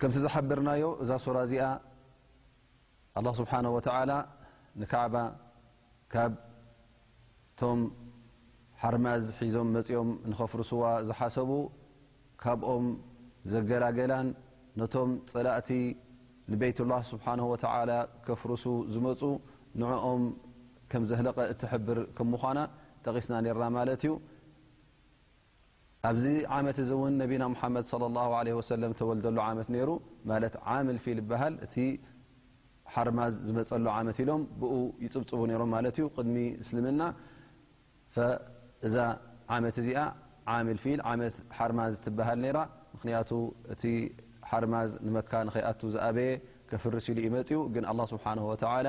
ከምቲ ዝሓበርናዮ እዛ ሱራ እዚኣ ኣላ ስብሓን ወተዓላ ንካዕባ ካብ ቶም ሓርማዝ ሒዞም መፂኦም ንኸፍርስዋ ዝሓሰቡ ካብኦም ዘገላገላን ነቶም ፀላእቲ ንቤይት ላህ ስብሓን ወተዓላ ከፍርሱ ዝመፁ ንዕኦም ከም ዘህለቐ እትሕብር ከም ምዃና ጠቒስና ነርና ማለት እዩ ኣብዚ ዓመት እዚ እውን ነቢና ሙሓመድ ሶለ ላሁ ዓለይሂ ወሰለም ዝተወልደሉ ዓመት ነይሩ። ማለት ዓም ልፊል ይበሃል። እቲ ሓርማዝ ዝመፀሉ ዓመት ኢሎም ብኡ ይፅብፅቡ ነይሮም ማለት እዩ ቅድሚ እስልምና። እዛ ዓመት እዚኣ ዓም ልፊል ዓመት ሓርማዝ ትበሃል ነይራ። ምኽንያቱ እቲ ሓርማዝ ንመካ ንኸይኣቱ ዝኣበየ ከፍርስ ኢሉ እዩ መፂኡ። ግን ኣላህ ስብሓነሁ ወተዓላ።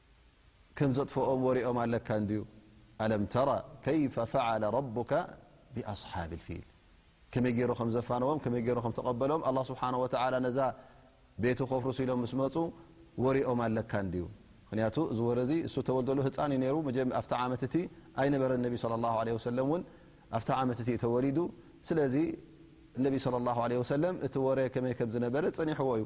ከም ዘጥፍኦም ወሬኦም ኣለካ እንድዩ ኣለም ተራ ከይፈ ፈዓለ ረቡካ ብኣስሓብ ልፊል ከመይ ገይሩ ከም ዘፋነዎም ከመይ ገይሩ ከም ተቐበሎም ኣላ ስብሓን ወተላ ነዛ ቤቱ ከፍርሱ ኢሎም ምስ መፁ ወሬኦም ኣለካ እንድዩ ምክንያቱ እዚ ወረ እዚ እሱ ተወልደሉ ህፃን እዩ ነይሩ መጀ ኣብቲ ዓመት እቲ ኣይነበረ ነቢ ስለ ላ ለ ወሰለም እውን ኣብቲ ዓመት እቲ ተወሊዱ ስለዚ እነቢ ስለ ላ ለ ወሰለም እቲ ወረ ከመይ ከም ዝነበረ ፀኒሕዎ እዩ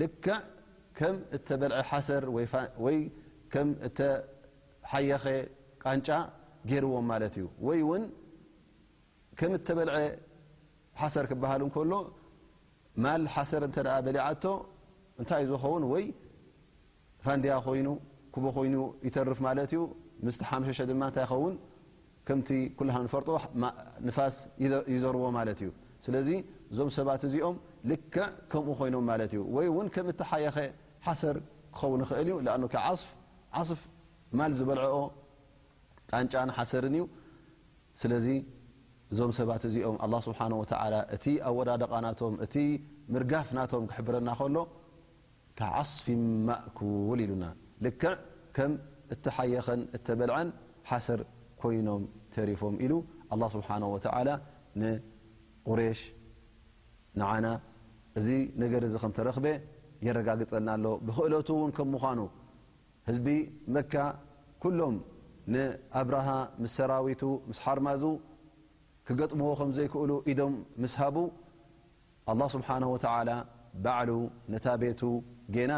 ልክዕ ከም እተበልዐ ሓሰር ወይ ከም እተሓየኸ ቃንጫ ገይርዎም ማለት እዩ ወይ ውን ከም እተበልዐ ሓሰር ክበሃል እንከሎ ማል ሓሰር እተ በሊዓቶ እንታይ እዩ ዝኸውን ወይ ፋንድያ ኮይኑ ኩቦ ኮይኑ ይተርፍ ማለት እዩ ምስ ተሓምሸሸ ድማ እንታይ ይኸውን ከምቲ ኩልና ንፈልጦ ንፋስ ይዘርዎ ማለት እዩ ስለዚ እዞም ሰባት እዚኦም ልክዕ ከምኡ ኮይኖም ማለት እዩ ወይ እውን ከም እተሓየኸ ሓሰር ክኸውን ይኽእል እዩ ኣ ዓስፍ ዓስፍ ማል ዝበልዐኦ ቃንጫን ሓሰርን እዩ ስለዚ እዞም ሰባት እዚኦም ኣላ ስብሓን ወተላ እቲ ኣወዳደቓ ናቶም እቲ ምርጋፍ ናቶም ክሕብረና ከሎ ከዓስፊን ማእኩል ኢሉና ልክዕ ከም እተሓየኸን እተበልዐን ሓሰር ኮይኖም ተሪፎም ኢሉ ኣላ ስብሓን ወተዓላ ንቁሬሽ ንዓና እዚ ነገር እዚ ከም ተረኽበ የረጋግፀልና ኣሎ ብክእለቱ እውን ከም ምዃኑ ህዝቢ መካ ኩሎም ንኣብርሃ ምስ ሰራዊቱ ምስ ሓርማዙ ክገጥምዎ ከም ዘይክእሉ ኢዶም ምስ ሃቡ ኣላህ ስብሓነሁ ወተዓላ ባዕሉ ነታ ቤቱ ጌና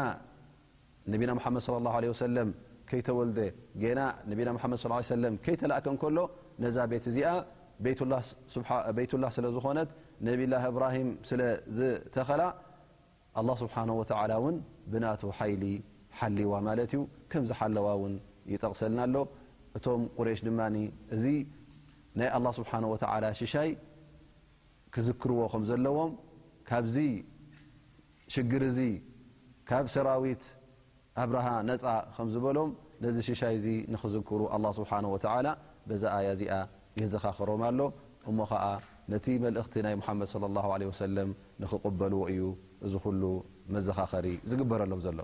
ነቢና ሙሓመድ ሰለላሁ ዓለይሂ ወሰለም ከይተወልደ፣ ጌና ነቢና ሙሓመድ ሰለላሁ ዓለይሂ ወሰለም ከይተላእከ እንከሎ ነዛ ቤት እዚኣ ቤይቱላህ ስለ ዝኾነት ነቢላህ እብራሂም ስለ ዝተኸላ ኣላህ ስብሓነሁ ወተዓላ እውን ብናቱ ሓይሊ ሓሊዋ ማለት እዩ። ከም ዝሓለዋ እውን ይጠቕሰልና ኣሎ። እቶም ቁረይሽ ድማ እዚ ናይ ኣላህ ስብሓነሁ ወተዓላ ሽሻይ ክዝክርዎ ከም ዘለዎም ካብዚ ሽግር እዚ ካብ ሰራዊት ኣብርሃ ነፃ ከም ዝበሎም ነዚ ሽሻይ እዚ ንክዝክሩ ኣላ ስብሓን ወተላ በዛ ኣያ እዚኣ የዘኻኽሮም ኣሎ እሞ ኸዓ ነቲ መልእኽቲ ናይ ሙሓመድ ስለ ላ ለ ወሰለም ንክቕበልዎ እዩ እዚ ኩሉ መዘኻኸሪ ዝግበረሎም ዘሎ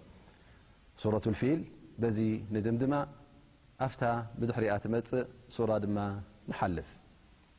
ሱረት ልፊል በዚ ንድምድማ ኣፍታ ብድሕሪኣ ትመፅእ ሱራ ድማ ንሓልፍ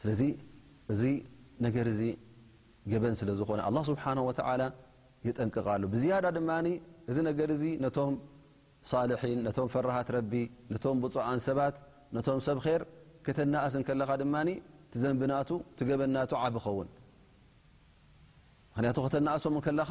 ስለዚ እዚ ነገር እዚ ገበን ስለ ዝኾነ ኣላህ ስብሓነሁ ወተዓላ የጠንቅቓሉ። ብዝያዳ ድማ እዚ ነገር እዚ ነቶም ሳልሒን ነቶም ፈራሃት ረቢ ነቶም ብፁዓን ሰባት ነቶም ሰብ ኼር ከተናእስ እንከለኻ ድማ እቲ ዘንቢ ናቱ እቲ ገበን ናቱ ዓቢ ኸውን ምክንያቱ ከተናእሶም እንከለኻ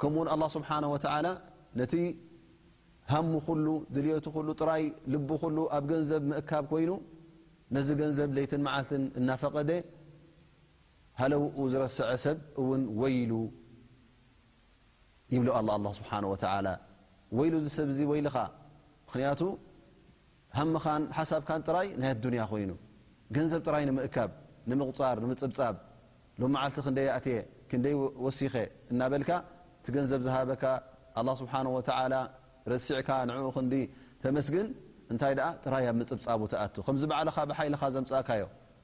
ከምኡውን ኣላህ ስብሓነ ወተዓላ ነቲ ሃሙ ኩሉ ድልየቱ ኩሉ ጥራይ ልቡ ኩሉ ኣብ ገንዘብ ምእካብ ኮይኑ ነዚ ገንዘብ ለይትን መዓልትን እናፈቐደ ሃለውኡ ዝረስዐ ሰብ እውን ወይሉ ይብሉ ኣላ ኣላ ስብሓን ወተዓላ ወይሉ እዚ ሰብ እዚ ወይልኻ ምክንያቱ ሃምኻን ሓሳብካን ጥራይ ናይ ኣዱንያ ኮይኑ ገንዘብ ጥራይ ንምእካብ ንምቑጻር ንምጽብጻብ ሎም መዓልቲ ክንደይ ኣእትየ ክንደይ ወሲኸ እናበልካ እቲ ገንዘብ ዝሃበካ ኣላህ ስብሓነሁ ወተዓላ ረሲዕካ ንዕኡ ክንዲ ተመስግን እንታይ ደኣ ጥራይ ኣብ ምጽብጻቡ ትኣቱ ከምዚ ባዕልኻ ብሓይልኻ ዘምጻእካዮ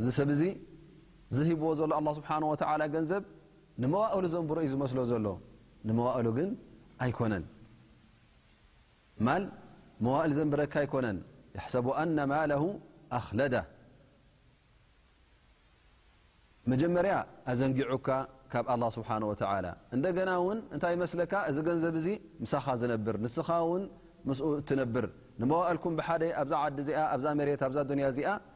እዚ ሰብ እዚ ዝህብዎ ዘሎ ኣላህ ስብሓነሁ ወተዓላ ገንዘብ ንመዋእሉ ዘንብሮ እዩ ዝመስሎ ዘሎ፣ ንመዋእሉ ግን ኣይኮነን። ማል መዋእል ዘንብረካ ኣይኮነን። የሕሰቡ ኣነ ማለሁ ኣኽለዳ መጀመርያ ኣዘንጊዑካ ካብ ኣላህ ስብሓነሁ ወተዓላ፣ እንደገና እውን እንታይ ይመስለካ እዚ ገንዘብ እዚ ምሳኻ ዝነብር ንስኻ እውን ምስኡ እትነብር ንመዋእልኩም ብሓደ ኣብዛ ዓዲ እዚኣ ኣብዛ መሬት ኣብዛ ዱንያ እዚኣ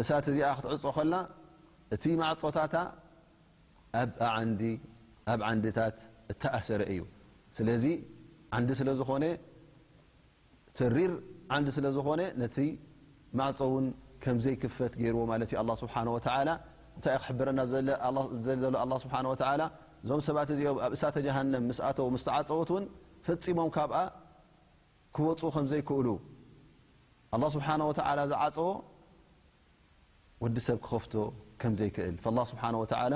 እሳት እዚኣ ክትዕጾ ከላ እቲ ማዕጾታታ ኣብ ኣዕንዲ ኣብ ዓንድታት እተኣሰረ እዩ። ስለዚ ዓንዲ ስለ ዝኾነ ተሪር ዓንዲ ስለ ዝኾነ ነቲ ማዕጾ እውን ከም ዘይክፈት ገይርዎ ማለት እዩ። ኣላህ ስብሓነ ወተዓላ እንታይ እዩ ክሕብረና ዝደሊ ዘሎ ኣላህ ስብሓነ ወተዓላ እዞም ሰባት እዚኦም ኣብ እሳተ ጀሃንም ምስ ኣተው ምስ ተዓጸወት እውን ፈጺሞም ካብኣ ክወጹ ከም ዘይክእሉ ኣላህ ስብሓነሁ ወተዓላ ዝዓጸዎ ወዲ ሰብ ክኸፍቶ ከም ዘይክእል ኣላህ ስብሓነሁ ወተዓላ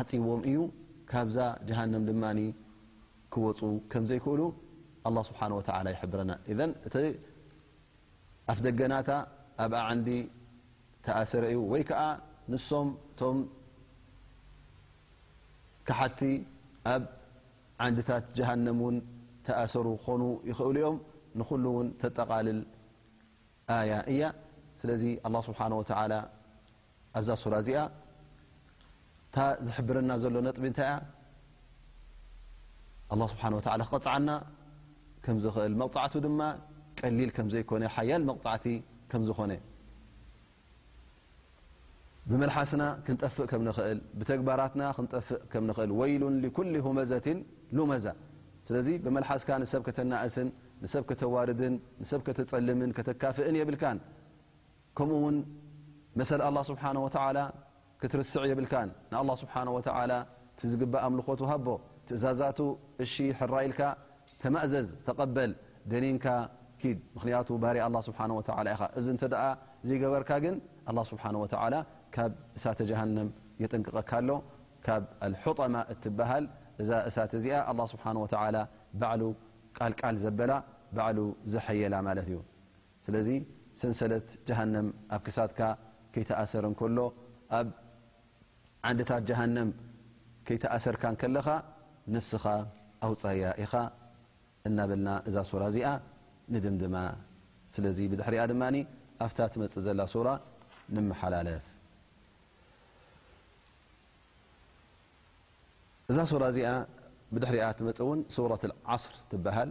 ዓጽይዎም እዩ ካብዛ ጀሃንም ድማ ክወጹ ከም ዘይክእሉ ኣላህ ስብሓነሁ ወተዓላ ይሕብረና ኢዘን እቲ ኣፍ ደገናታ ኣብ ኣዕንዲ ተኣሰረ እዩ ወይ ከዓ ንሶም እቶም ካሓቲ ኣብ ዓንድታት ጀሃነም ውን ተኣሰሩ ክኾኑ ይኽእሉ እዮም ንኹሉ ውን ተጠቓልል ኣያ እያ ስለዚ ኣላ ስብሓን ወተላ ኣብዛ ሱራ እዚኣ እታ ዝሕብረና ዘሎ ነጥቢ እንታይ እያ ኣላ ስብሓን ወተላ ክቐፅዓና ከም ዝኽእል መቕፃዕቱ ድማ ቀሊል ከም ዘይኮነ ሓያል መቕፃዕቲ ከም ዝኾነ ብመልሓስና ክንጠፍእ ከም ንኽእል ብተግባራትና ክንጠፍእ ከም ንኽእል ወይሉን ሊኩሊ ሁመዘትን ሉመዛ ስለዚ ብመልሓስካ ንሰብ ከተናእስን ንሰብ ከተዋርድን ንሰብ ከተፀልምን ከተካፍእን የብልካን ከምኡ ውን መሰል ኣላ ስብሓን ወተዓላ ክትርስዕ የብልካን ንኣላህ ስብሓነሁ ወተዓላ እቲ ዝግባእ ኣምልኾቱ ሃቦ ትእዛዛቱ እሺ ሕራይ ኢልካ ተማእዘዝ ተቐበል ደኒንካ ኪድ ምኽንያቱ ባርያ ኣላህ ስብሓነሁ ወተዓላ ኢኻ እዚ እንተ ዘይገበርካ ግን ኣላህ ስብሓነሁ ወተዓላ ካብ እሳተ ጀሃነም የጠንቅቐካ ኣሎ ካብ ኣልሑጠማ እትበሃል እዛ እሳት እዚኣ ኣላህ ስብሓነሁ ወተዓላ ባዕሉ ቃል ቃል ዘበላ ባዕሉ ዘሐየላ ማለት እዩ ስለዚ ሰንሰለት ጀሃነም ኣብ ክሳድካ ከይተኣሰረ እንከሎ፣ ኣብ ዓንድታት ጀሃነም ከይተኣሰርካ እንከለኻ ነፍስኻ ኣውጻያ ኢኻ እናበልና እዛ ሱራ እዚኣ ንድምድማ። ስለዚ ብድሕሪኣ ድማ ኣብታ ትመጽእ ዘላ ሱራ ንመሓላለፍ። እዛ ሱራ እዚኣ ብድሕሪኣ ትመጽእ እውን ሱረት ዓስር ትበሃል።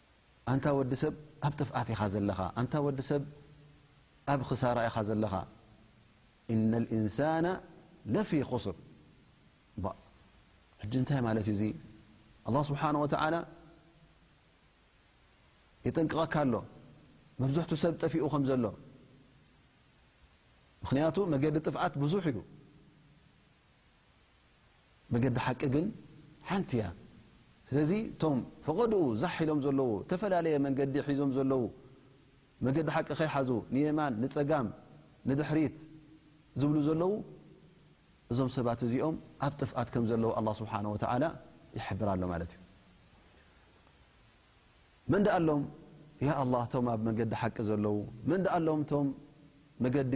ኣንታ ወዲ ሰብ ኣብ ጥፍኣት ኢኻ ዘለኻ ኣንታ ወዲ ሰብ ኣብ ኽሳራ ኢኻ ዘለኻ ኢነ ልእንሳነ ለፊ ኹስር ባእ ሕጂ እንታይ ማለት እዩ እዙ ኣላ ስብሓን ወተዓላ የጠንቅቐካ ኣሎ መብዝሕቱ ሰብ ጠፊኡ ከም ዘሎ ምኽንያቱ መገዲ ጥፍኣት ብዙሕ እዩ መገዲ ሓቂ ግን ሓንቲ እያ ስለዚ እቶም ፈቐድኡ ዛሕ ኢሎም ዘለዉ እተፈላለየ መንገዲ ሒዞም ዘለዉ መገዲ ሓቂ ከይሓዙ ንየማን ንጸጋም ንድሕሪት ዝብሉ ዘለዉ እዞም ሰባት እዚኦም ኣብ ጥፍኣት ከም ዘለዉ ኣላ ስብሓን ወተዓላ ይሕብር ኣሎ ማለት እዩ መን ዳኣ ኣሎም ያ ኣላ እቶም ኣብ መንገዲ ሓቂ ዘለዉ መን ዳኣ ኣሎም እቶም መገዲ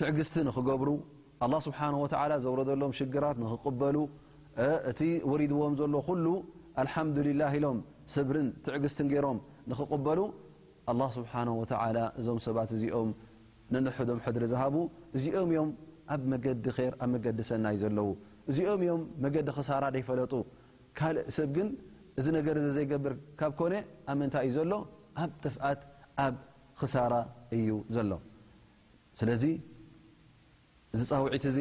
ትዕግስቲ ንኽገብሩ፣ ኣላህ ስብሓነሁ ወተዓላ ዘውረደሎም ሽግራት ንኽቕበሉ፣ እቲ ወሪድዎም ዘሎ ኹሉ ኣልሓምዱሊላህ ኢሎም ሰብርን ትዕግስትን ገይሮም ንኽቕበሉ፣ ኣላህ ስብሓነሁ ወተዓላ እዞም ሰባት እዚኦም ነንሕዶም ሕድሪ ዝሃቡ እዚኦም እዮም ኣብ መገዲ ኼር ኣብ መገዲ ሰናይ ዘለዉ፣ እዚኦም እዮም መገዲ ኽሳራ ዘይፈለጡ፣ ካልእ ሰብ ግን እዚ ነገር እዚ ዘይገብር ካብ ኮነ ኣብ ምንታይ እዩ ዘሎ ኣብ ጥፍኣት ኣብ ኽሳራ እዩ ዘሎ። ስለዚ እዚ ጻውዒት እዚ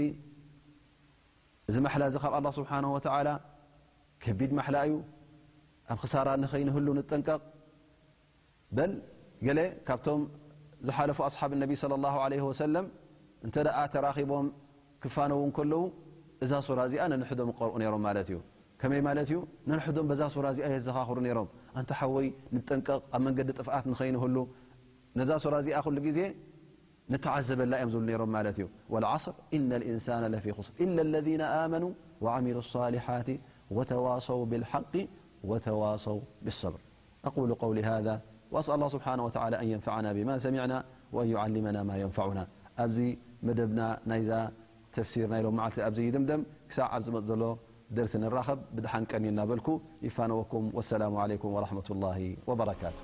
እዚ ማሕላ እዚ ካብ ኣላህ ስብሓነሁ ወተዓላ ከቢድ ማሕላ እዩ። ኣብ ኽሳራ ንኸይንህሉ ንጠንቀቕ። በል ገለ ካብቶም ዝሓለፉ ኣስሓብ ነቢ ሰለላሁ ዓለይሂ ወሰለም እንተ ደኣ ተራኺቦም ክፋነዉ እንከለዉ እዛ ሱራ እዚኣ ነንሕዶም ይቀርኡ ነይሮም ማለት እዩ። ከመይ ማለት እዩ? ነንሕዶም በዛ ሱራ እዚኣ የዘኻኽሩ ነይሮም። ኣንታ ሓወይ ንጠንቀቕ ኣብ መንገዲ ጥፍኣት ንኸይንህሉ ነዛ ሱራ እዚኣ ኩሉ ግዜ ንተዓዘበላ እዮም ዝብሉ ነይሮም ማለት እዩ። ወልዓስር ኢነ ልኢንሳነ ለፊ ኹስር ኢለ ለዚነ ኣመኑ ወዓሚሉ ሷሊሓት ወተዋሰው ብልሓቂ ወተዋሰው ብሰብር። أقول قول هذا وأسأل الله سبحانه وتعالى أن ينفعنا بما سمعنا وأن يعلمنا ما ينفعنا أبز مدبن تفسير لم عل ي دمدم كب عزم ل درس نرخب بدحنن نبلك ينوكم والسلام عليكم ورحمة الله وبركاته